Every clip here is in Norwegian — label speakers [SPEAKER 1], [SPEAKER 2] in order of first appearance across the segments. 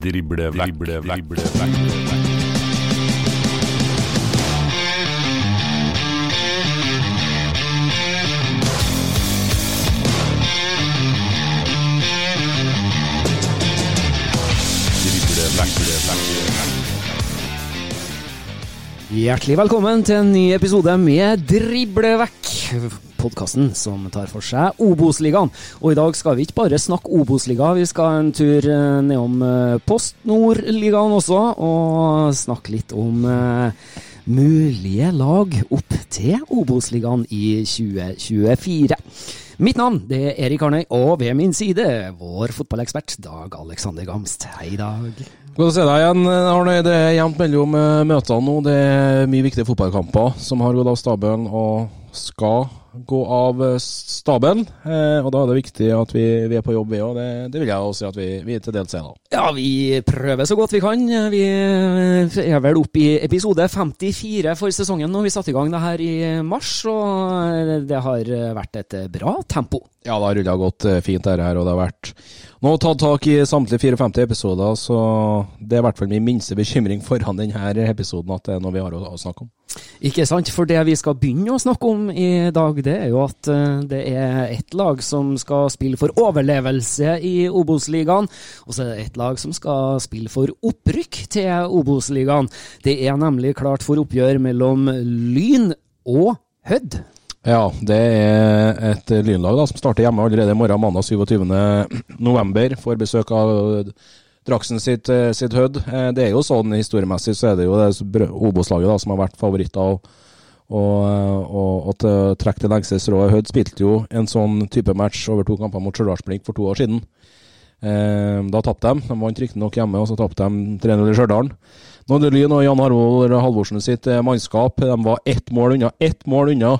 [SPEAKER 1] Drible vekk, drible vekk, drible vekk.
[SPEAKER 2] Hjertelig velkommen til en ny episode med Drible vekk. Podkasten som tar for seg Obos-ligaen. Og i dag skal vi ikke bare snakke Obos-liga, vi skal en tur eh, nedom eh, Post Nord-ligaen også, og snakke litt om eh, mulige lag opp til Obos-ligaen i 2024. Mitt navn det er Erik Arnøy, og ved min side vår fotballekspert Dag Alexander Gamst. Hei, Dag.
[SPEAKER 3] Godt å se deg igjen, Arne. Det er jevnt mellom møtene nå. Det er mye viktige fotballkamper som har gått av stabelen og skal gå av staben stabelen. Eh, og da er det viktig at vi, vi er på jobb, vi òg. Det, det vil jeg også si at vi, vi til dels er, da.
[SPEAKER 2] Ja, vi prøver så godt vi kan. Vi er vel oppe i episode 54 for sesongen når vi satte i gang det her i mars, og det har vært et bra tempo.
[SPEAKER 3] Ja, det har rulla godt eh, fint, dette her. Og det har vært nå tatt tak i samtlige 54 episoder, så det er i hvert fall min minste bekymring foran denne episoden at det er noe vi har å, å snakke om.
[SPEAKER 2] Ikke sant, for det vi skal begynne å snakke om i dag, det er jo at eh, det er ett lag som skal spille for overlevelse i Obos-ligaen, og så er det ett lag som skal spille for opprykk til Obos-ligaen. Det er nemlig klart for oppgjør mellom Lyn og Hødd.
[SPEAKER 3] Ja, det er et lynlag da, som starter hjemme allerede i morgen, mandag 27.11. Får besøk av Draksen sitt, eh, sitt Hødd. Eh, det er jo sånn historiemessig så er det jo det Obos-laget som har vært favoritter. og og, og, og til trekk til lengste strået. Hødd spilte jo en sånn type match over to kamper mot Stjørdalsblink for to år siden. Eh, da tapte de. De vant riktignok hjemme, og så tapte de 3-0 i Stjørdal. Nå det Lyn og Jan Harvold Halvorsen sitt eh, mannskap. De var ett mål unna ett mål unna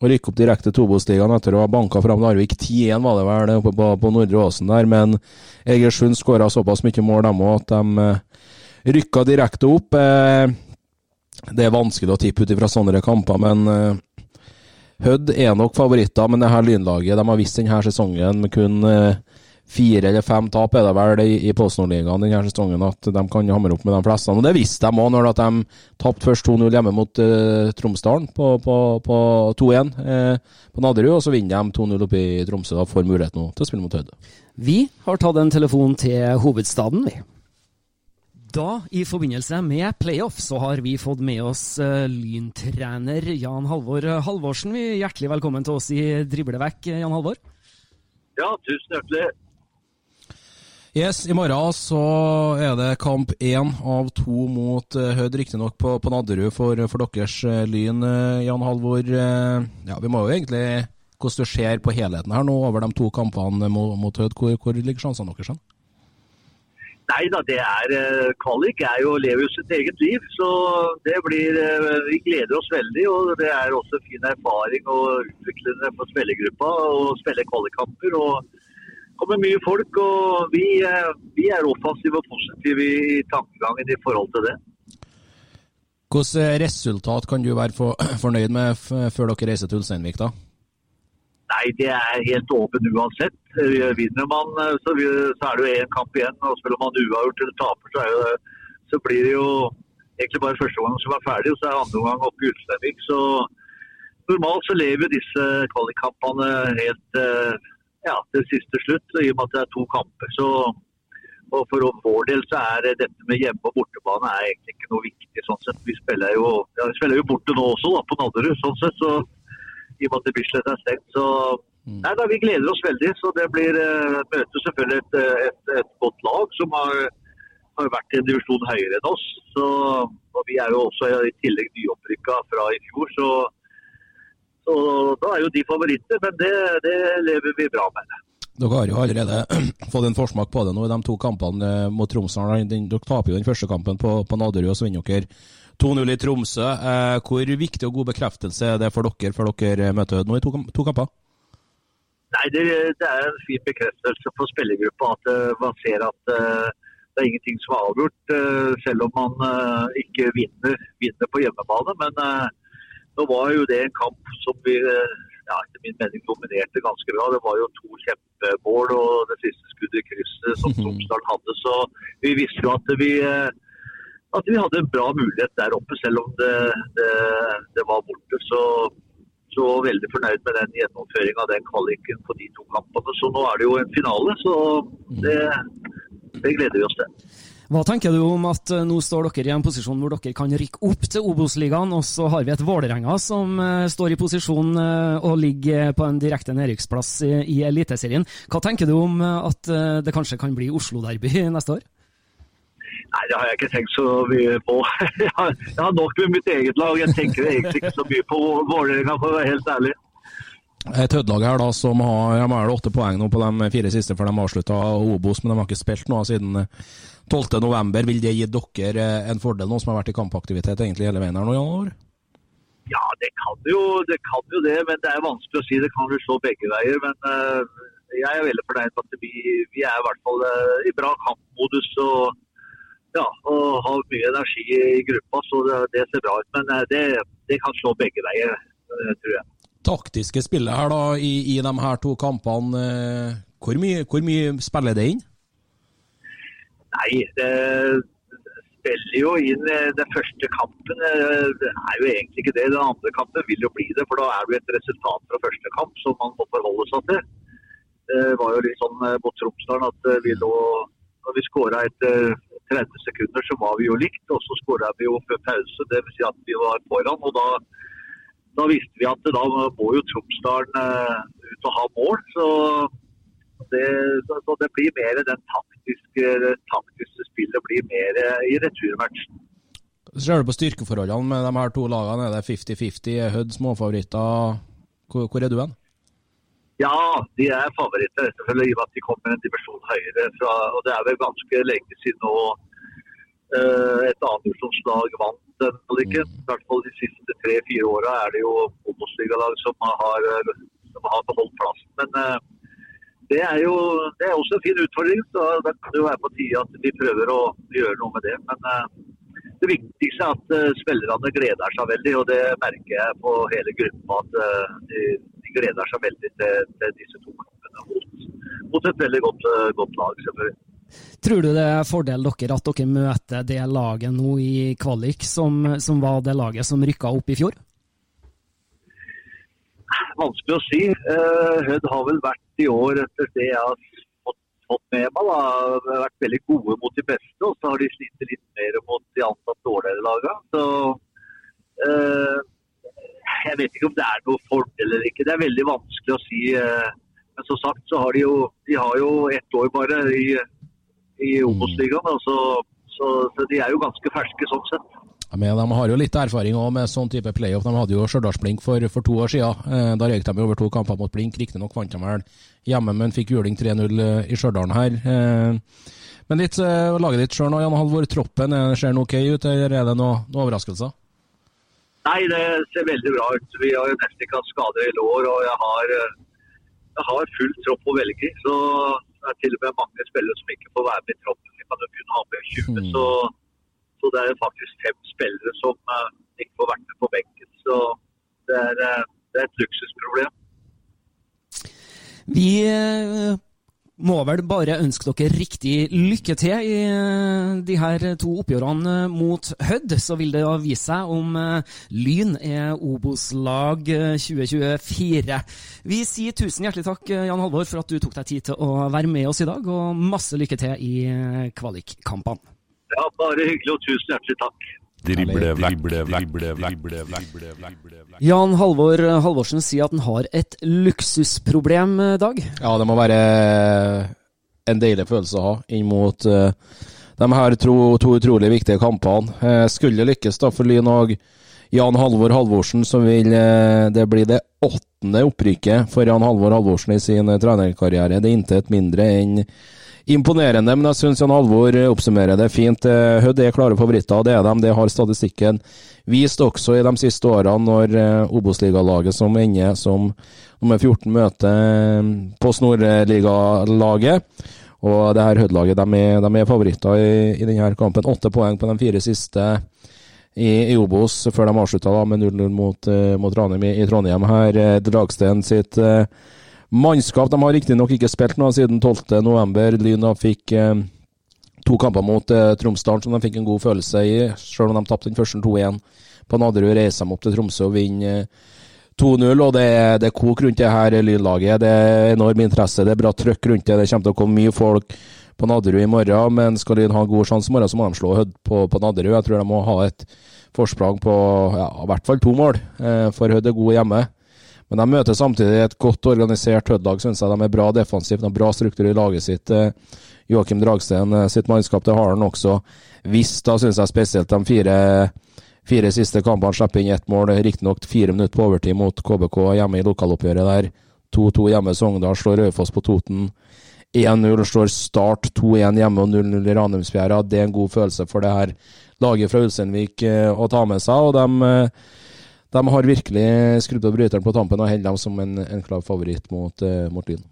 [SPEAKER 3] å rykke opp direkte til etter å ha banka fram Narvik 10-1, var det vel, oppe på, på Nordre Åsen der. Men Egersund skåra såpass mye mål, dem òg, at de eh, rykka direkte opp. Eh, det er vanskelig å tippe ut ifra sånne kamper, men uh, Hødd er nok favoritter. Men det her lynlaget de har visst denne sesongen med kun uh, fire eller fem tap er det vel i, i PostNord-ligaen denne sesongen at de kan hamre opp med de fleste. Og det visste de òg når de tapte først 2-0 hjemme mot uh, Tromsdalen på, på, på 2-1 uh, på Nadderud, og så vinner de 2-0 oppe i Tromsø og får mulighet nå til å spille mot Hødd.
[SPEAKER 2] Vi har tatt en telefon til hovedstaden, vi. Da, i forbindelse med playoff, så har vi fått med oss uh, lyntrener Jan Halvor Halvorsen. Hjertelig velkommen til oss i Driblevekk, Jan Halvor.
[SPEAKER 4] Ja, tusen hjertelig.
[SPEAKER 3] Yes, I morgen så er det kamp én av to mot Hødd, riktignok på, på Nadderud for, for deres Lyn. Jan Halvor, ja, vi må jo egentlig hvordan du ser på helheten her nå over de to kampene mot, mot Hødd. Hvor, hvor ligger sjansene deres?
[SPEAKER 4] Nei da, det er eh, Kvalik er jo, lever jo sitt eget liv. Så det blir eh, Vi gleder oss veldig. Og det er også fin erfaring å utvikle det på spillergruppa og spille kvalikkamper. Og kommer mye folk, og vi, eh, vi er offensive og positive i tankegangen i forhold til det.
[SPEAKER 3] Hvilket resultat kan du være fornøyd med før dere reiser til Ulsteinvik, da?
[SPEAKER 4] Nei, det er helt åpen uansett. Vinner man, eh, så, er det jo én kamp igjen. og Spiller man uavgjort eller taper, så, det, så, blir det jo egentlig bare første gang som er ferdig, og så er andre gang oppe i Ulsteinvik. Så normalt så lever disse kvalikkampene helt eh, ja, til siste slutt, i og med at det er to kamper. så og For vår del så er dette med hjemme- og bortebane er egentlig ikke noe viktig. sånn sett. Vi spiller jo, ja, vi spiller jo borte nå også, da, på Nadderud. sånn sett, så I og med at Bislett er stengt. så mm. nei, da, Vi gleder oss veldig. så Det blir uh, møter selvfølgelig et, et, et, godt lag som har, har vært i en divisjon høyere enn oss. Så, og Vi er jo også i tillegg nyopprykka fra i fjor. så, så Da er jo de favoritter, men det, det lever vi bra med.
[SPEAKER 3] Dere har jo allerede fått en forsmak på det nå i de to kampene eh, mot Tromsø. Dere taper jo den første kampen på, på Naderud, og så vinner dere 2-0 i Tromsø. Eh, hvor viktig og god bekreftelse er det for dere før dere eh, møter Hødd nå i to, to kamper?
[SPEAKER 4] Nei, det, det, er en fin bekreftelse for spillergruppa at uh, man ser at uh, det er ingenting som er avgjort, selv om man ikke vinner, vinner, på hjemmebane. Men nå var jo det en kamp som vi ja, etter min mening dominerte ganske bra. Det var jo to kjempemål og det siste skuddet i krysset som Tromsdal hadde. Så vi visste jo at vi, eh, at vi hadde en bra mulighet der oppe, selv om det, det, det var borte. Så, så veldig fornøyd med den gjennomføringa av den kvaliken på de to kampene. Så nå er det jo en finale, så det, det gleder vi oss til.
[SPEAKER 2] Hva tenker du om at eh, nå står dere i en posisjon hvor dere kan rykke opp til Obos-ligaen, og så har vi et Vålerenga som uh, står i posisjon uh, og ligger på en direkte nedrykksplass i, Eliteserien. Hva tenker du om at det kanskje kan bli Oslo-derby neste år?
[SPEAKER 4] Nei, Det har jeg ikke tenkt så mye på. Jeg har, jeg har nok med mitt eget lag. Jeg tenker egentlig ikke så mye på Vålerenga, for å være helt ærlig.
[SPEAKER 3] Et Hødd-lag her da, som har, de har åtte poeng nå på de fire siste før de avslutta Obos, men de har ikke spilt noe siden 12.11. Vil det gi dere eh, en fordel, nå som har vært i kampaktivitet egentlig hele veien her nå, Jan
[SPEAKER 4] Ja, det kan, jo, det kan jo det, men det er vanskelig å si. Det kan jo slå begge veier. Men uh, jeg er veldig fornøyd med at vi, vi, er i hvert fall uh, i bra kampmodus og, ja, og har mye energi i gruppa. Så det, det ser bra ut. Men uh, det, det, kan slå begge veier, tror jeg.
[SPEAKER 3] Taktiske spillet her da, i, i de her to kampene, hvor mye, hvor mye spiller det inn?
[SPEAKER 4] Nei, det spiller jo inn eh, den første kampen. Eh, det er jo egentlig ikke det. Den andre kampen vil jo bli det, for da er det jo et resultat fra første kamp som man må forholde seg til. Det var jo litt sånn eh, mot Tromsdalen at vi lå Når vi skåra etter 30 sekunder, så var vi jo likt. Og så skåra vi jo før pause, dvs. Si at vi var foran. og da da visste vi at da må jo Tromsdalen ut og ha mål. Så det, så det blir mer den taktiske, taktiske spillet blir mer i returmatchen.
[SPEAKER 3] Ser du på styrkeforholdene med de her to lagene, er det 50-50? Er Hødd småfavoritter? Hvor, hvor, er du hen?
[SPEAKER 4] Ja, de er favoritter, selvfølgelig, i og med at de kommer en dimensjon høyere. Fra, og Det er vel ganske lenge siden nå uh, et annendivisjonslag vant den kvaliken. Mm. I hvert fall de siste tre-fire åra er det jo Obos-ligalag som, som, har beholdt plassen. Men uh, det er jo det er også en fin utfordring. så Det kan jo være på tide at vi prøver å gjøre noe med det. Men uh, det viktigste er at spillerne gleder seg veldig. og Det merker jeg på hele gruppa. At de, gleder seg veldig til, til disse to kampene mot, mot, et veldig godt, godt lag. selvfølgelig.
[SPEAKER 2] Tror du det er fordel dere at dere møter det laget nå i kvalik som, som var det laget som rykka opp i fjor?
[SPEAKER 4] Vanskelig å si. Hødd har vel vært i år, etter det jeg har fått, med meg, da, vært veldig gode mot de beste. Og så har de slitt litt mer mot de antatt dårligere lagene. Så eh, jeg vet ikke om det er noe fordel eller ikke. Det er veldig vanskelig å si. Eh, men som sagt så har de jo, de har jo ett år bare i, i Obos-ligaen. Så, så, så de er jo ganske ferske sånn sett.
[SPEAKER 3] Men de har jo litt erfaring også med sånn type playoff. De hadde jo Stjørdals-Blink for, for, to år siden. Eh, da røyk de over to kamper mot Blink. Riktignok vant de vel hjemme, men fikk juling 3-0 eh, i Stjørdal her. Men litt, laget ditt sjøl nå, Jan Halvor. Troppen, ser den ok ut, eller er det noen noe overraskelser?
[SPEAKER 4] Nei, det ser veldig bra ut. Vi har jo nesten ikke hatt skader i lår, og jeg har, jeg har full tropp å velge i. Så Det er til og med mange spillere som ikke får være med i troppen. Vi kan jo kun ha med 20,
[SPEAKER 3] mm.
[SPEAKER 4] så, så det er faktisk fem spillere som eh, ikke får vært med på benken. Så det er, eh, det er et luksusproblem.
[SPEAKER 2] Vi eh, må vel bare ønske dere riktig lykke til i eh, de her to oppgjørene eh, mot Hødd. Så vil det vise seg om eh, Lyn er Obos-lag eh, 2024. Vi sier tusen hjertelig takk, Jan Halvor, for at du tok deg tid til å være med oss i dag, og masse lykke til i kvalikkampene.
[SPEAKER 4] Ja, bare hyggelig og tusen hjertelig takk.
[SPEAKER 1] Drible vekk, drible vekk, drible vekk, drible vekk, drible vekk.
[SPEAKER 2] Jan Halvor Halvorsen sier at han har et luksusproblem, eh, Dag.
[SPEAKER 3] Ja, det må være en deilig følelse å ha inn mot eh, de her to, to utrolig viktige kampene. Eh, skulle det lykkes da for Lyn og Jan Halvor Halvorsen, så vil eh, det bli det åttende opprykket for Jan Halvor Halvorsen i sin eh, trenerkarriere. Det er intet mindre enn imponerende, men jeg syns Halvor eh, oppsummerer det fint. Eh, Hødd er klare favoritter, det er de. Det har statistikken vist også i de siste årene, når eh, Obos-ligalaget som ender som nummer 14 møter på Snorligalaget. Og det her Hødd-laget de, de er favoritter i, i denne kampen. Åtte poeng på de fire siste i, i Obos, før de avslutta med 0-0 mot, mot Ranheim i, i Trondheim. Her Dragsten sitt mannskap. De har riktignok ikke spilt noe siden 12.11. Lyn fikk eh, to kamper mot eh, Tromsdalen som de fikk en god følelse i, selv om de tapte den første 2-1 på Nadderud. Reiser de opp til Tromsø og vinner eh, 2-0, og det er, kok rundt det her Lynlaget. Det er enorm interesse, det er bra trøkk rundt det. Det kommer til å komme mye folk på Nadderud i morgen, men skal Lyn ha en god sjanse i morgen, så må de slå Hødd på, på Nadderud. Jeg tror de må ha et forsprang på ja, i hvert fall to mål, eh, for Hødd er god hjemme. Men de møter samtidig et godt organisert Hødd-lag, syns jeg. De er bra defensivt, de har bra struktur i laget sitt. Eh, Joakim Dragsten eh, sitt mannskap, det har han også visst. Da syns jeg spesielt de fire, fire siste kampene slipper inn ett mål. Riktignok fire minutter på overtid mot KBK hjemme i lokaloppgjøret der. 2-2 hjemme Sogndal, slår Raufoss på Toten. 1-0 slår Start 2-1 hjemme og 0-0 i Ranheimsfjæra. Det er en god følelse for det her laget fra Ulsteinvik eh, å ta med seg. og de de har virkelig skrudd på bryteren på tampen og holder dem som en, en klar favoritt mot, eh, mot Lyn.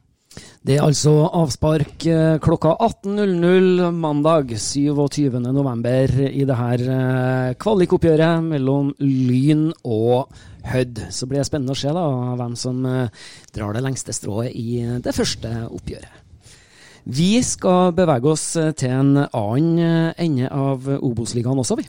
[SPEAKER 2] Det er altså avspark eh, klokka 18.00 mandag 27.11. i det her eh, kvalikoppgjøret mellom Lyn og Hødd. Så blir det spennende å se da, hvem som drar det lengste strået i det første oppgjøret. Vi skal bevege oss til en annen ende av Obos-ligaen også, vi.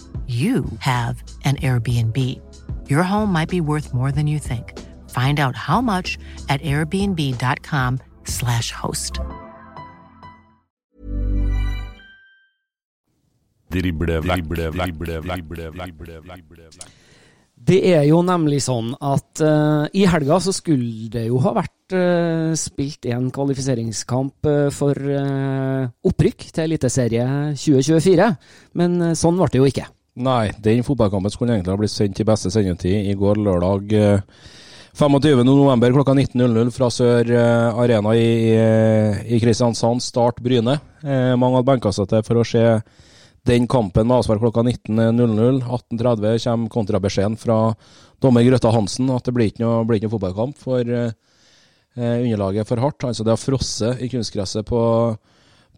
[SPEAKER 5] you have an Airbnb. Your home might be worth more than you think. Find out how much at airbnb.com/slash host.
[SPEAKER 2] Det er jo nemlig sånn at uh, i helga så skulle det jo ha vært uh, spilt en kvalifiseringskamp uh, for opprykk til Eliteserie 2024, men sånn ble det jo ikke.
[SPEAKER 3] Nei, den fotballkampen skulle egentlig ha blitt sendt til beste sendetid i går lørdag. eh, 25.11. klokka 19.00 fra Sør eh, Arena i, i, Kristiansand. Start Bryne. Eh, mange hadde benka seg til for å se den kampen med avspark klokka 19.00. 18.30 kommer kontrabeskjeden fra dommer Grøtta Hansen at det blir ikke noe, blir ikke noe fotballkamp for eh, underlaget for hardt. Altså det har frosset i kunstgresset på,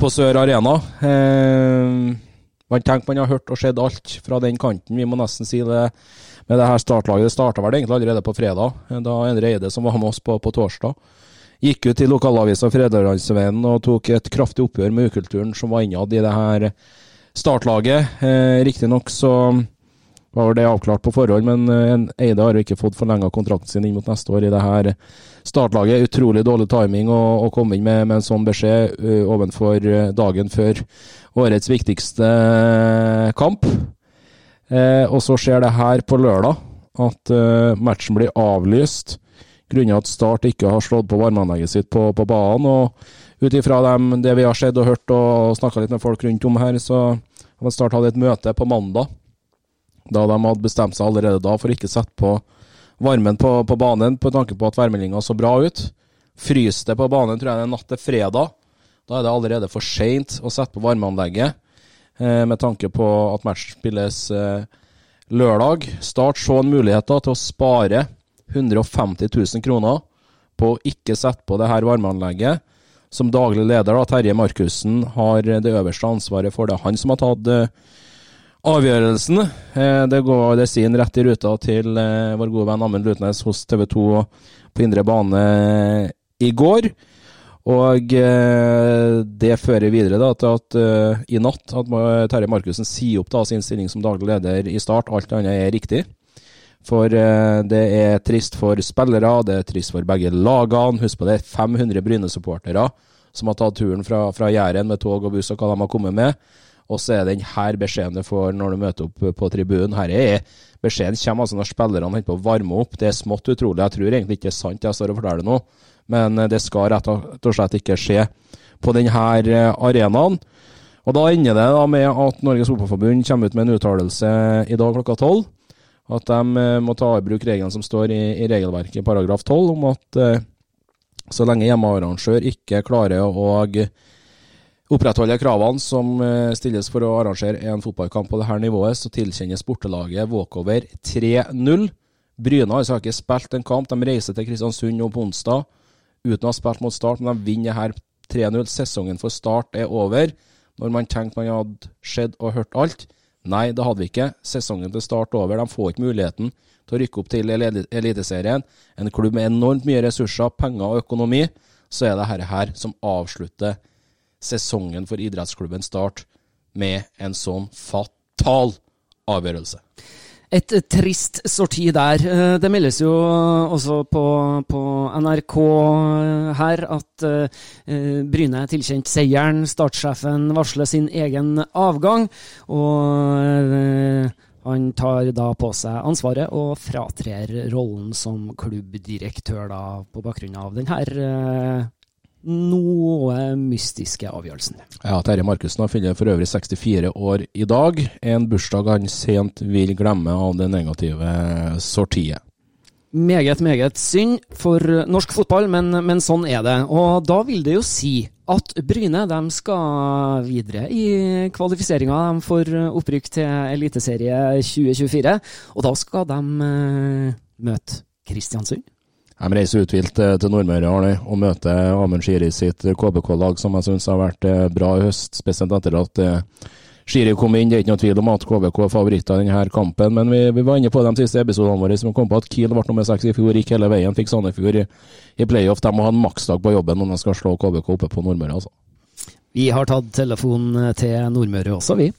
[SPEAKER 3] på Sør Arena. Eh, man tenker man har hørt og sett alt fra den kanten. Vi må nesten si det med det her startlaget. Det starta vel egentlig allerede på fredag, da Endre Eide, som var med oss på, på torsdag, gikk ut til lokalavisa Fredaglandsveien og tok et kraftig oppgjør med ukulturen som var innad i det her startlaget. Eh, Riktignok så var det avklart på forhånd, men eh, Eide har jo ikke fått forlenga kontrakten sin inn mot neste år i det her startlaget. Utrolig dårlig timing å, å komme inn med, med, en sånn beskjed uh, ovenfor uh, dagen før årets viktigste uh, kamp. Eh, og så skjer det her på lørdag at eh, matchen blir avlyst grunnet at Start ikke har slått på varmeanlegget sitt på, på banen. og Ut ifra det vi har sett og hørt og snakka litt med folk rundt om her, så har Start hatt et møte på mandag da de hadde bestemt seg allerede da for ikke sette på varmen på, på banen på tanke på at værmeldinga så bra ut. Fryste på banen tror jeg det er natt til fredag. Da er det allerede for seint å sette på varmeanlegget. Eh, med tanke på at match spilles eh, lørdag. Start så en mulighet da, til å spare 150 000 kroner på å ikke sette på det her varmeanlegget. Som daglig leder, da, Terje Markussen, har det øverste ansvaret for det. Han som har tatt eh, avgjørelsen. Det går det sin rett i ruta til vår gode venn Amund Lutnes hos TV 2 på indre bane i går. Og eh, det fører videre da, til at uh, i natt at Terje Markussen sier opp da, sin stilling som daglig leder i Start. Alt annet er riktig. For uh, det er trist for spillere, det er trist for begge lagene. Husk på det er 500 Bryne-supportere som har tatt turen fra, fra Jæren med tog og buss og hva de har kommet med. Og så er det her beskjeden du får når du møter opp på tribunen. Her er Beskjeden kommer altså når spillerne holder på å varme opp. Det er smått utrolig. Jeg tror egentlig ikke det er sant jeg står og forteller nå men eh, det skal rett og slett ikke skje på denne eh, arenaen. Og Da ender det da med at Norges Fotballforbund kommer ut med en uttalelse i dag klokka tolv. At de eh, må ta i bruk reglene som står i, i regelverket paragraf tolv, om at så lenge hjemmearrangør ikke klarer å opprettholde kravene som stilles for å arrangere en fotballkamp på dette nivået, så tilkjennes bortelaget walkover 3-0. Bryne har ikke spilt en kamp. De reiser til Kristiansund nå på onsdag uten å ha spilt mot Start, men de vinner her 3-0. Sesongen for Start er over. Når man tenkte man hadde sett og hørt alt. Nei, det hadde vi ikke. Sesongen til Start er over. De får ikke muligheten til å rykke opp til Eliteserien. En klubb med enormt mye ressurser, penger og økonomi. Så er det dette her som avslutter sesongen for idrettsklubben Start med en sånn fatal avgjørelse.
[SPEAKER 2] Et trist sorti der. Eh, det meldes jo også på, på NRK her at Bryne er tilkjent seieren. Startsjefen varsler sin egen avgang. Og han tar da på seg ansvaret og fratrer rollen som klubbdirektør da, på bakgrunn av denne noe mystiske avgjørelsen.
[SPEAKER 3] Ja, Terje Markussen har fyller for øvrig 64 år i dag. En bursdag han sent vil glemme av det negative sortiet.
[SPEAKER 2] Meget, meget synd for norsk fotball, men, men, sånn er det. Og da vil det jo si at Bryne de skal videre i kvalifiseringa. De får opprykk til Eliteserie 2024, og da skal de uh, møte Kristiansund.
[SPEAKER 3] De reiser uthvilt eh, til Nordmøre Arne, og møter Amund Shiri sitt KBK-lag, som jeg syns har vært eh, bra i høst. Spesielt etter at eh, Shiri kom inn. Det er ikke noe tvil om at KBK er favoritter i denne kampen. Men vi, vi, var inne på de siste episodene våre som kom på at Kiel ble nummer seks i fjor, gikk hele veien. Fikk Sandefjord i, i playoff. De må ha en maksdag på jobben når de skal slå KBK oppe på Nordmøre. altså.
[SPEAKER 2] Vi har tatt telefonen til Nordmøre også, vi.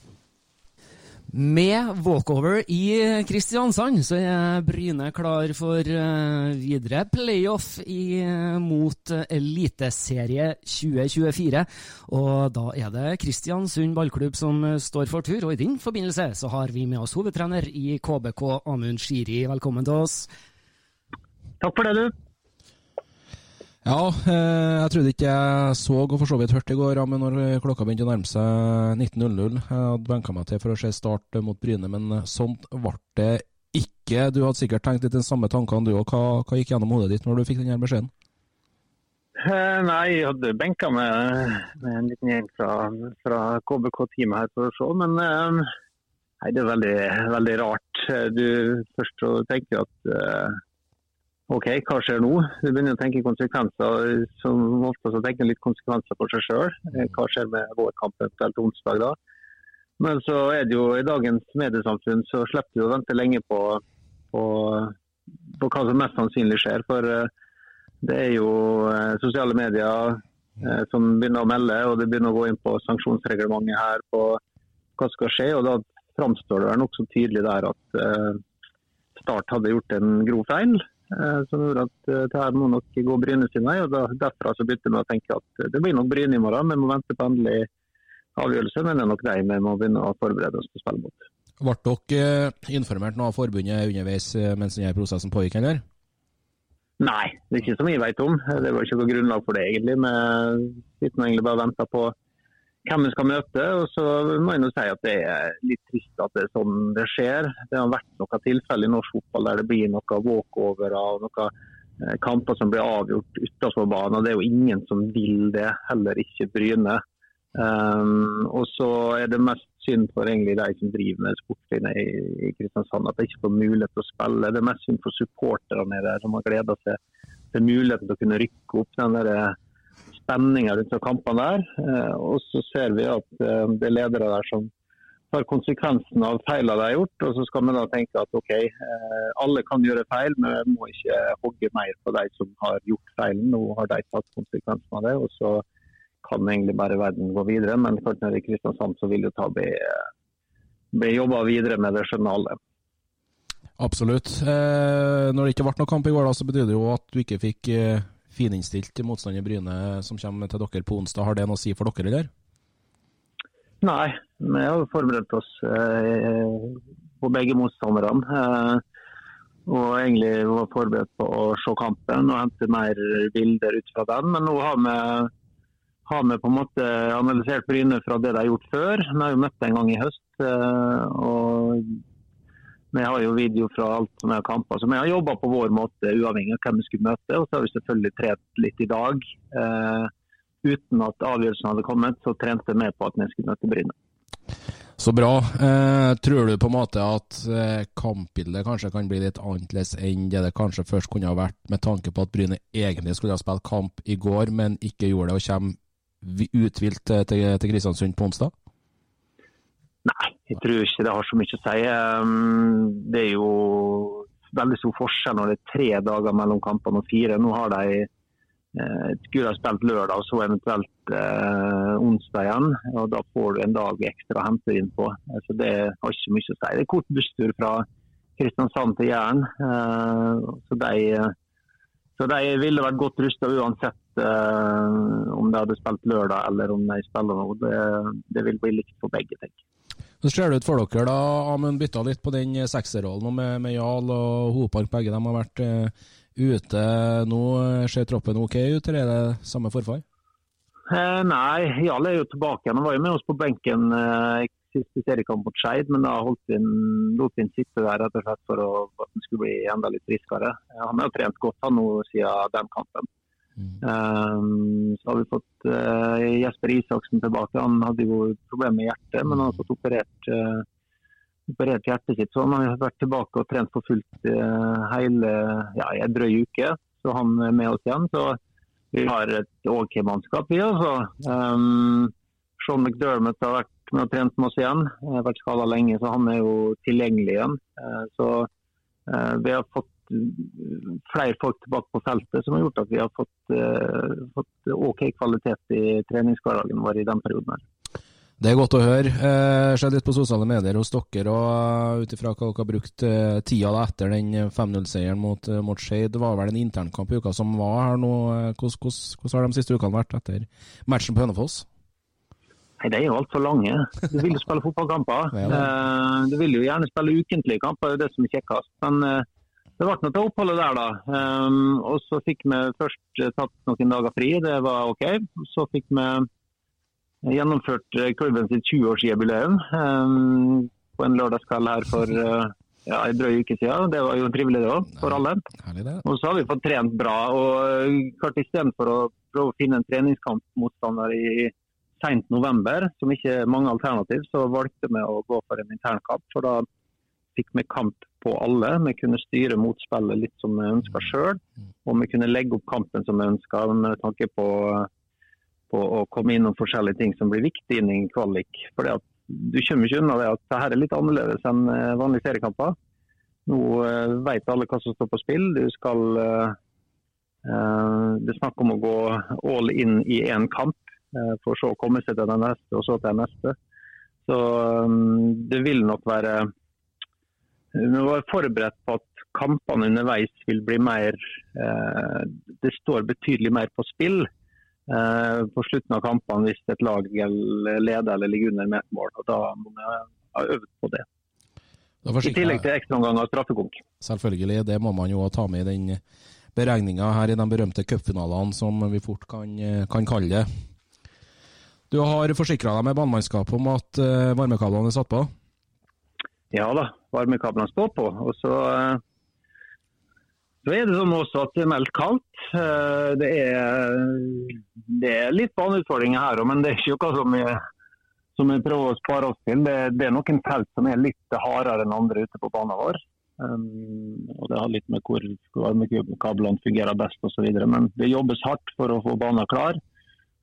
[SPEAKER 2] Med walkover i Kristiansand så er Bryne klar for uh, videre playoff i, uh, mot Eliteserie 2024. Og da er det Kristiansund ballklubb som står for tur, og i den forbindelse så har vi med oss hovedtrener i KBK, Amund Shiri. Velkommen til oss.
[SPEAKER 6] Takk for det, du.
[SPEAKER 3] Ja, eh, jeg trodde ikke jeg så og for så vidt hørte i går, men når klokka begynte å nærme seg 19.00 Jeg hadde benka meg til for å se Start mot Bryne, men sånt ble det ikke. Du hadde sikkert tenkt litt den samme tankene du òg. Hva, hva, gikk gjennom hodet ditt når du fikk denne beskjeden?
[SPEAKER 6] Eh, nei, jeg hadde benka med, med en liten gjeng fra, fra KBK-teamet her for å se, men eh, nei, det er veldig, veldig rart. Du først tenker at eh, OK, hva skjer nå? Du begynner å tenke konsekvenser. Som ofte så tenker litt konsekvenser for seg sjøl. Hva skjer med vår kamp eventuelt onsdag da? Men så er det jo i dagens mediesamfunn så slipper du å vente lenge på, på, på hva som mest sannsynlig skjer. For det er jo eh, sosiale medier eh, som begynner å melde, og det begynner å gå inn på sanksjonsreglementet her på hva skal skje. og Da framstår det nokså tydelig der at eh, Start hadde gjort en grov feil. Som gjorde at det her må nok gå Bryne sin vei. og da, Derfra så begynte vi å tenke at det blir nok Bryne i morgen. Vi må vente på endelig avgjørelse, men det er nok de vi må begynne å forberede oss til å spille mot.
[SPEAKER 3] Ble dere informert av forbundet underveis mens denne prosessen pågikk? eller?
[SPEAKER 6] Nei, det er ikke som jeg vet om. Det var ikke noe grunnlag for det, egentlig. Vi sitter egentlig bare og venter på hvem vi skal møte. og så må jeg nå si at Det er litt trist at det er sånn det skjer. Det har vært noen tilfeller i norsk fotball der det blir noe walkovere og noen eh, kamper som blir avgjort utenfor banen. Det er jo ingen som vil det, heller ikke Bryne. Um, og så er det mest synd for egentlig de som driver med sportslinje i, i, Kristiansand, at de ikke får mulighet til å spille. Det er mest synd for supporterne der som har gleda seg til muligheten til å kunne rykke opp den der eh, spenninga rundt kampene der. Uh, og så ser vi at uh, det er ledere der som tar konsekvensen av feilene de har gjort. Og så skal vi da tenke at OK, uh, alle kan gjøre feil, men vi må ikke hogge mer på de som har gjort feilen. Nå har de tatt konsekvensen av det. og så kan egentlig bare verden gå videre. Men klart når det er Kristiansand, så vil jo ta bli, bli jobba videre med det, skjønner alle.
[SPEAKER 3] Absolutt. Eh, når det ikke ble noen kamp i går, da, så betyr det jo at du ikke fikk eh, fininnstilt motstander Bryne som kommer til dere på onsdag. Har det noe å si for dere, eller?
[SPEAKER 6] Nei, vi har forberedt oss eh, på begge motstanderne. Eh, og egentlig var forberedt på å se kampen og hente mer bilder ut fra den. Men nå har vi har vi på en måte analysert Bryne fra det de har gjort før. Vi har jo møtt dem en gang i høst. Eh, og Vi har jo video fra alt som er kamper. Så vi har jobba på vår måte uavhengig av hvem vi skulle møte. Og så har vi selvfølgelig trent litt i dag. Eh, uten at avgjørelsen hadde kommet, så trente vi på at vi skulle møte Bryne.
[SPEAKER 3] Så bra. Eh, tror du på en måte at eh, kampbildet kanskje kan bli litt annerledes enn det det kanskje først kunne ha vært, med tanke på at Bryne egentlig skulle ha spilt kamp i går, men ikke gjorde det, og kommer uthvilt til, til Kristiansund på onsdag?
[SPEAKER 6] Nei, jeg tror ikke det har så mye å si. Det er jo veldig stor forskjell når det er tre dager mellom kampene og fire. Nå har de eh, skulle ha spilt lørdag og så eventuelt eh, onsdag igjen. og Da får du en dag ekstra å hente inn på. Så Det har ikke mye å si. Det er kort busstur fra Kristiansand til Jæren. Eh, så så de ville vært godt rusta uansett eh, om de hadde spilt lørdag eller om de spiller nå. Det, det vil bli likt for begge, tenker jeg.
[SPEAKER 3] Så ser det ut for dere da, Amund bytta litt på den sekserrollen med, med Jarl og Hopark. Begge de har vært uh, ute nå. Ser troppen ok ut, eller er det samme forfall?
[SPEAKER 6] Eh, nei, Jarl er jo tilbake igjen. Han var jo med oss på benken eh, siste seriekamp mot Skeid, men da holdt vi lot vi sitte der rett og slett for å, at han skulle bli enda litt friskere. Han har trent godt han nå siden den kampen. Mm. Um, så har vi fått uh, Jesper Isaksen tilbake. Han hadde jo problemer med hjertet, men han har fått operert, uh, operert hjertet sitt. Så han har vært tilbake og trent for fullt uh, hele ja, en drøy uke. Så han er med oss igjen. Så vi har et OK mannskap, vi altså. Um, Sean McDermott har vært med og trent med oss igjen. Jeg har vært skada lenge, så han er jo tilgjengelig igjen. Så vi har fått flere folk tilbake på feltet som har gjort at vi har fått, eh, fått OK kvalitet i treningshverdagen vår i den perioden. her.
[SPEAKER 3] Det er godt å høre. Jeg ser litt på sosiale medier hos dere, og ut ifra hva dere har brukt tida etter den 5-0-seieren mot, mot Skeid. Det var vel en internkamp i uka som var her nå. Hvordan, hvordan, har de siste ukene vært etter matchen på Hønefoss?
[SPEAKER 6] Nei, De er jo altfor lange. Du vil jo spille fotballkamper. Eh, du vil jo gjerne spille ukentlige kamper, det er det som er kjekkest. Men eh, det ble noe til oppholdet der, da. Um, og så fikk vi først tatt noen dager fri, det var OK. Så fikk vi gjennomført klubben sitt 20-årsjubileum um, på en lørdagskveld her for uh, ja, en drøy uke siden. Det var jo trivelig det òg, for alle. Og så har vi fått trent bra. og klart Istedenfor å prøve å finne en treningskampmotstander i sent november, som ikke er mange alternativ, så valgte vi å gå for en internkamp. For da fikk vi kamp på alle. Vi kunne styre motspillet litt som vi ønska sjøl. Og vi kunne legge opp kampen som vi ønska med tanke på, på, å komme innom forskjellige ting som blir viktig inn i en kvalik. Fordi at du kommer ikke unna det at dette er litt annerledes enn eh, vanlige seriekamper. Nå uh, vet alle hva som står på spill. Du skal uh, Det er snakk om å gå all in i én kamp, for så å komme seg til den neste, og så til den neste. Så det vil nok være Vi var forberedt på at kampene underveis vil bli mer Det står betydelig mer på spill Eh, på slutten av kampene hvis et lag leder eller ligger under med ett mål. og Da må vi ha øvd på det. I tillegg til ekstraomganger av straffekonk.
[SPEAKER 3] Selvfølgelig, det må man jo ta med i den beregninga her i de berømte cupfinalene, som vi fort kan, kan, kalle det. Du har forsikra deg med banemannskapet om at varmekablene er satt på?
[SPEAKER 6] Ja da, varmekablene står på. Og så uh, så er det sånn også at det er meldt kaldt. Eh, det er, det er litt baneutfordringer her òg, men det er ikke noe som vi, som vi prøver å spare oss til. Det, det er noen felt som er litt hardere enn andre ute på banen vår. Um, og Det har litt med hvor varmekablene fungerer best osv. Men det jobbes hardt for å få banen klar.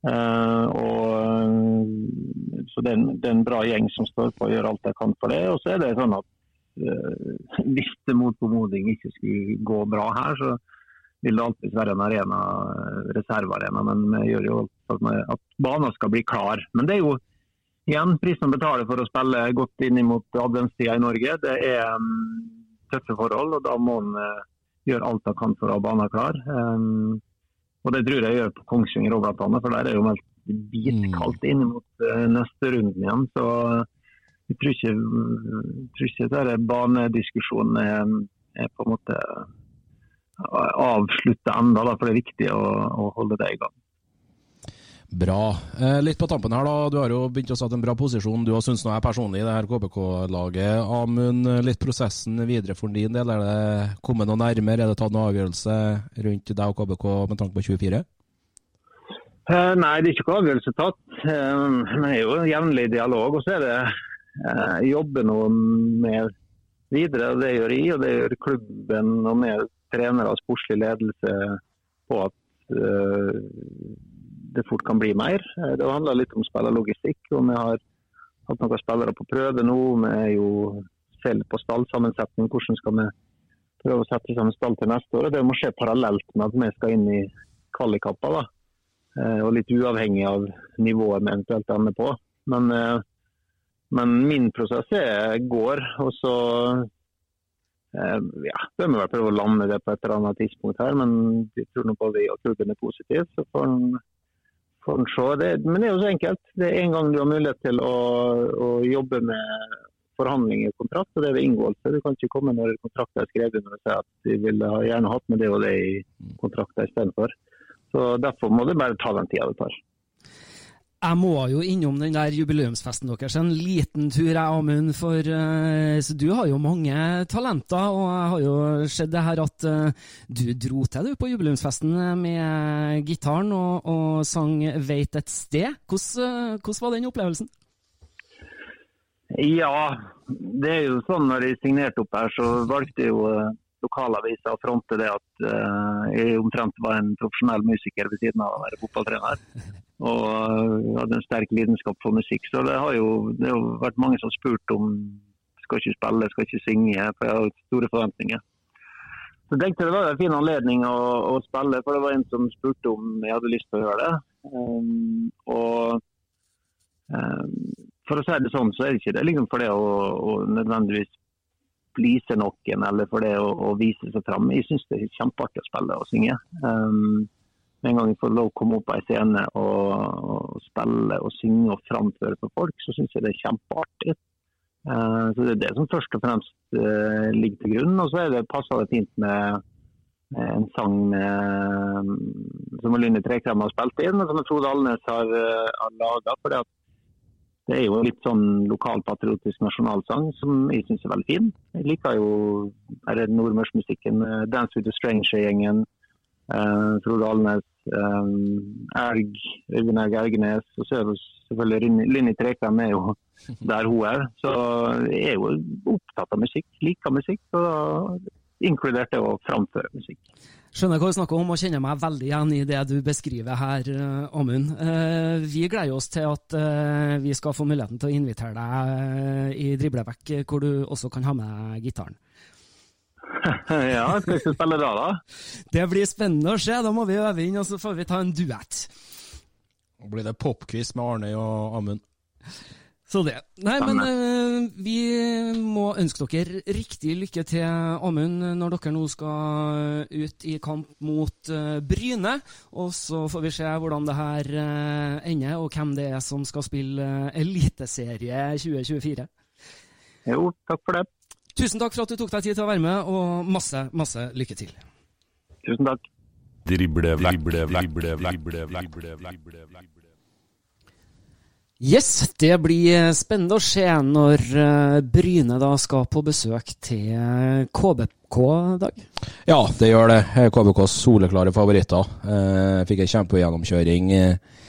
[SPEAKER 6] Uh, og, så det er, en, det er, en, bra gjeng som står på og gjør alt de kan for det. Og så er det sånn at Eh, hvis det mot formodning ikke skulle gå bra her, så vil det alltid være en arena, eh, reservearena. Men vi gjør jo at, at banen skal bli klar. Men det er jo igjen prisen å betale for å spille godt inn mot adventstida i Norge. Det er um, tøffe forhold, og da må en uh, gjøre alt en kan for å ha banen klar. Um, og det tror jeg gjør på Kongsvinger òg, for der er jo meldt bitkaldt inn mot neste runden igjen. så jeg tror ikke, tror ikke banediskusjonen er, er, på en måte avslutta ennå, for det er viktig å, å, holde det i gang.
[SPEAKER 3] Bra. Eh, litt på tampen her, da. Du har jo begynt å sette en bra posisjon. Du har syntes noe er personlig i det her KBK-laget. Amund, litt prosessen videre for din del. Er det kommet noe nærmere? Er det tatt noen avgjørelse rundt deg og KBK med tanke på 24?
[SPEAKER 6] Eh, nei, det er ikke noen avgjørelse tatt. Eh, det er jo jevnlig dialog. Og så er det eh, jobber nå med videre. Det gjør jeg, og det gjør klubben og med trenere og sportslig ledelse på at eh, det fort kan bli mer. Eh, det handler litt om spillerlogistikk. og Vi har hatt noen spillere på prøve nå. Vi er jo selv på stallsammensetning. Hvordan skal vi prøve å sette sammen stall til neste år? Det må skje parallelt med at vi skal inn i kvalikkamper. Eh, og litt uavhengig av nivået vi eventuelt ender på. Men men min prosess er, går, og så eh, ja, bør vi vel prøve å lande det på et eller annet tidspunkt her. Men jeg tror nå både jeg og klubben er positiv, så får en, får en se. Det, men det er jo så enkelt. Det er en gang du har mulighet til å, å jobbe med forhandlinger og kontrakt, og det er ved inngåelse. Du kan ikke komme når kontrakten er skrevet under og si at de ville gjerne hatt med det og det i kontrakten istedenfor. Så Derfor må du bare ta den tida det tar.
[SPEAKER 2] Jeg må jo innom den der jubileumsfesten deres en liten tur, jeg, Amund. For uh, du har jo mange talenter, og jeg har jo sett det her at uh, du dro til du på jubileumsfesten med gitaren og, og sang 'Veit et sted'. Hvordan, hvordan var den opplevelsen?
[SPEAKER 6] Ja, det er jo sånn når jeg signerte opp her, så valgte jeg jo lokalaviser fronte det at jeg omtrent var en profesjonell musiker ved siden av å være fotballtrener. og uh, hadde en sterk lidenskap for musikk. Så det har jo, det har vært mange som har spurt om skal ikke spille, skal ikke synge, for jeg har store forventninger. Så jeg tenkte det var en fin anledning å, å, spille, for det var en som spurte om jeg hadde lyst til å gjøre det. Um, og um, for å si det sånn, så er det ikke det liksom for det å, å nødvendigvis please noen eller for det å, å vise seg fram. Jeg syns det er kjempeartig å spille og synge. Um, en gang jeg får lov å komme opp på en scene og, og, spille og synge og framføre for folk, så syns jeg det er kjempeartig. Uh, så Det er det som først og fremst uh, ligger til grunn. Og så er det passer fint med, en sang med, som Lynne Trekrem har spilt inn, og som Frode Alnes har, uh, har laga. Det er jo litt sånn lokalpatriotisk nasjonalsang som jeg syns er veldig fin. Jeg liker jo nordmørsmusikken. eh, Dance with the Stranger-gjengen. Uh, Frode Alnes. Um, Erg, Øyvind Erg Ergenes. Og så er det selvfølgelig Linni Trekvem er jo der hun er. Så jeg er jo opptatt av musikk. Liker musikk. Og da inkludert det å framføre musikk.
[SPEAKER 2] Skjønner hva du snakker om, og kjenner meg veldig igjen i det du beskriver her, eh, Amund. Eh, vi gleder oss til at eh, vi skal få muligheten til å invitere deg i driblevekk, eh, hvor du også kan ha med gitaren.
[SPEAKER 6] ja, skal jeg spille da, da?
[SPEAKER 2] Det blir spennende å se. Da må vi øve inn, og så får vi ta en duett.
[SPEAKER 3] Blir det popquiz med Arne og Amund.
[SPEAKER 2] Så det. Nei, men uh, vi må ønske dere riktig lykke til, Amund, når dere nå skal ut i kamp mot uh, Bryne. Og så får vi se hvordan det her uh, ender, og hvem det er som skal spille Eliteserie 2024.
[SPEAKER 6] Jo, takk for det.
[SPEAKER 2] Tusen takk for at du tok deg tid til å være med, og masse, masse lykke til.
[SPEAKER 6] Tusen takk.
[SPEAKER 1] Drible, drible, drible, drible, drible, drible, drible.
[SPEAKER 2] Yes, det blir spennende å se når eh, Bryne da skal på besøk til KBK, Dag.
[SPEAKER 3] Ja, det gjør det. KBKs soleklare favoritter. Eh, fikk en kjempegjennomkjøring eh,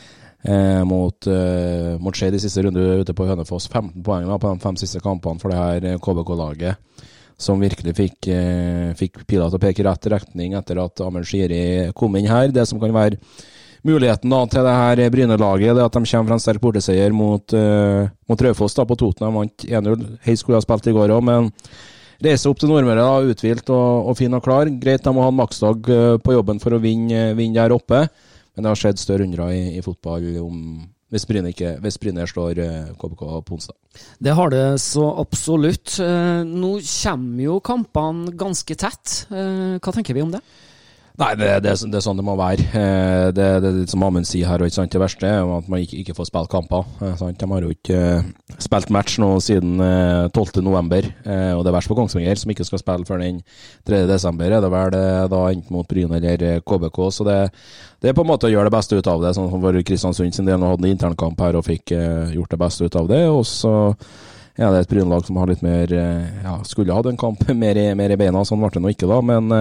[SPEAKER 3] eh, mot, eh, mot Skeid i siste runde ute på Hønefoss. 15 poeng da, på de fem siste kampene for det her eh, KBK-laget. Som virkelig fikk, eh, fikk pila til å peke i rett retning etter at Amund Shiri kom inn her. Det som kan være muligheten da til det her Bryne-laget, er at de kommer fra en sterk borteseier mot, uh, mot Raufoss på Toten. De Vant 1-0. Hei skulle ha spilt i går òg, men reise opp til Nordmøre da, uthvilt og, og fin og klar. Greit, de må ha en maksdag uh, på jobben for å vinne, vinne der oppe, men det har skjedd større undrer i, i fotball om hvis Bryne, ikke, hvis Bryne slår KBK på onsdag.
[SPEAKER 2] Det har det så absolutt. Eh, nå kommer jo kampene ganske tett. Eh, hva tenker vi om det?
[SPEAKER 3] Nei, det, det, det er sånn det må være. Eh, Det, er litt som Amund sier her, det verste er at man ikke, ikke får spille kamper. eh, De har jo ikke eh, spilt match nå siden eh, 12. november, eh, og det er verst for Kongsvinger, som ikke skal spille før den 3. desember. Er det vel da enten mot Bryne eller KBK. Så det, er på en måte å gjøre det beste ut av det, sånn for Kristiansund sin del. Nå hadde en internkamp her og fikk gjort det beste ut av det. og så ja, det er et Bryne-lag som har litt mer Ja, skulle hatt en kamp mer i, mer i beina, sånn ble det nå ikke, da. Men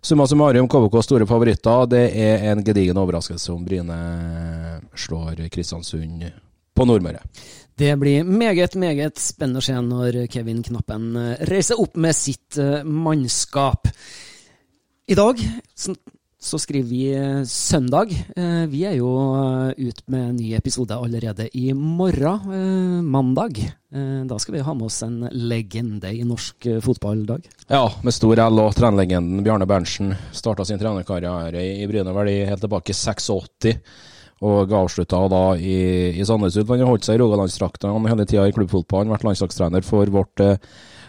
[SPEAKER 3] Summa summarum, KBKs store favoritter. Det er en gedigen overraskelse om Bryne slår Kristiansund på Nordmøre.
[SPEAKER 2] Det blir meget, meget spennende å se når Kevin Knappen eh, reiser opp med sitt eh, mannskap. I dag så, skriver vi eh, søndag. Eh, Vi er jo eh, ut med en ny episode allerede i morgen, mandag. Da skal vi ha med oss en legende i norsk fotball, Dag.
[SPEAKER 3] Ja, med stor L og trenerlegenden Bjarne Berntsen starta sin trenerkarriere i Bryne helt tilbake i 86. Og avslutta da i, i Sandnes. Han har holdt seg i Rogalandsdrakta hele tida i klubbfotballen. Vært landslagstrener for vårt eh,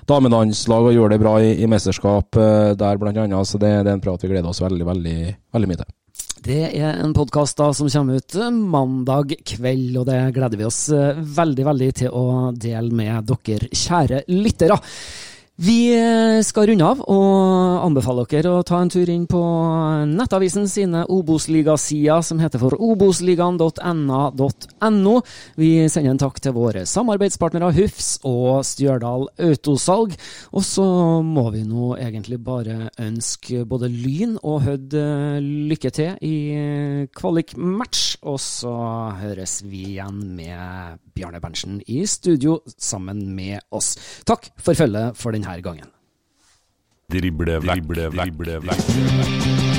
[SPEAKER 3] damelandslag og gjør det bra i, i mesterskap uh, der, blant annet. Så det, det er en prat vi gleder oss veldig, veldig, veldig mye til.
[SPEAKER 2] Det er en podkast som kommer ut eh, mandag kveld, og det gleder vi oss eh, veldig veldig til å dele med dere kjære lyttere. Vi eh, skal runde av og anbefale dere å ta en tur inn på Nettavisen sine Obos-ligasider, som heter for obosligaen.na.no. Vi sender en takk til våre samarbeidspartnere Hufs og Stjørdal Autosalg. Og så må vi nå egentlig bare ønske både Lyn og Hødd eh, lykke til i eh, kvalikmatch. Og så høres vi igjen med Bjarne Berntsen i studio sammen med oss. Takk for følget for denne gangen.
[SPEAKER 1] Drible, drible, drible, drible. Drible,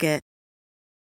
[SPEAKER 7] It.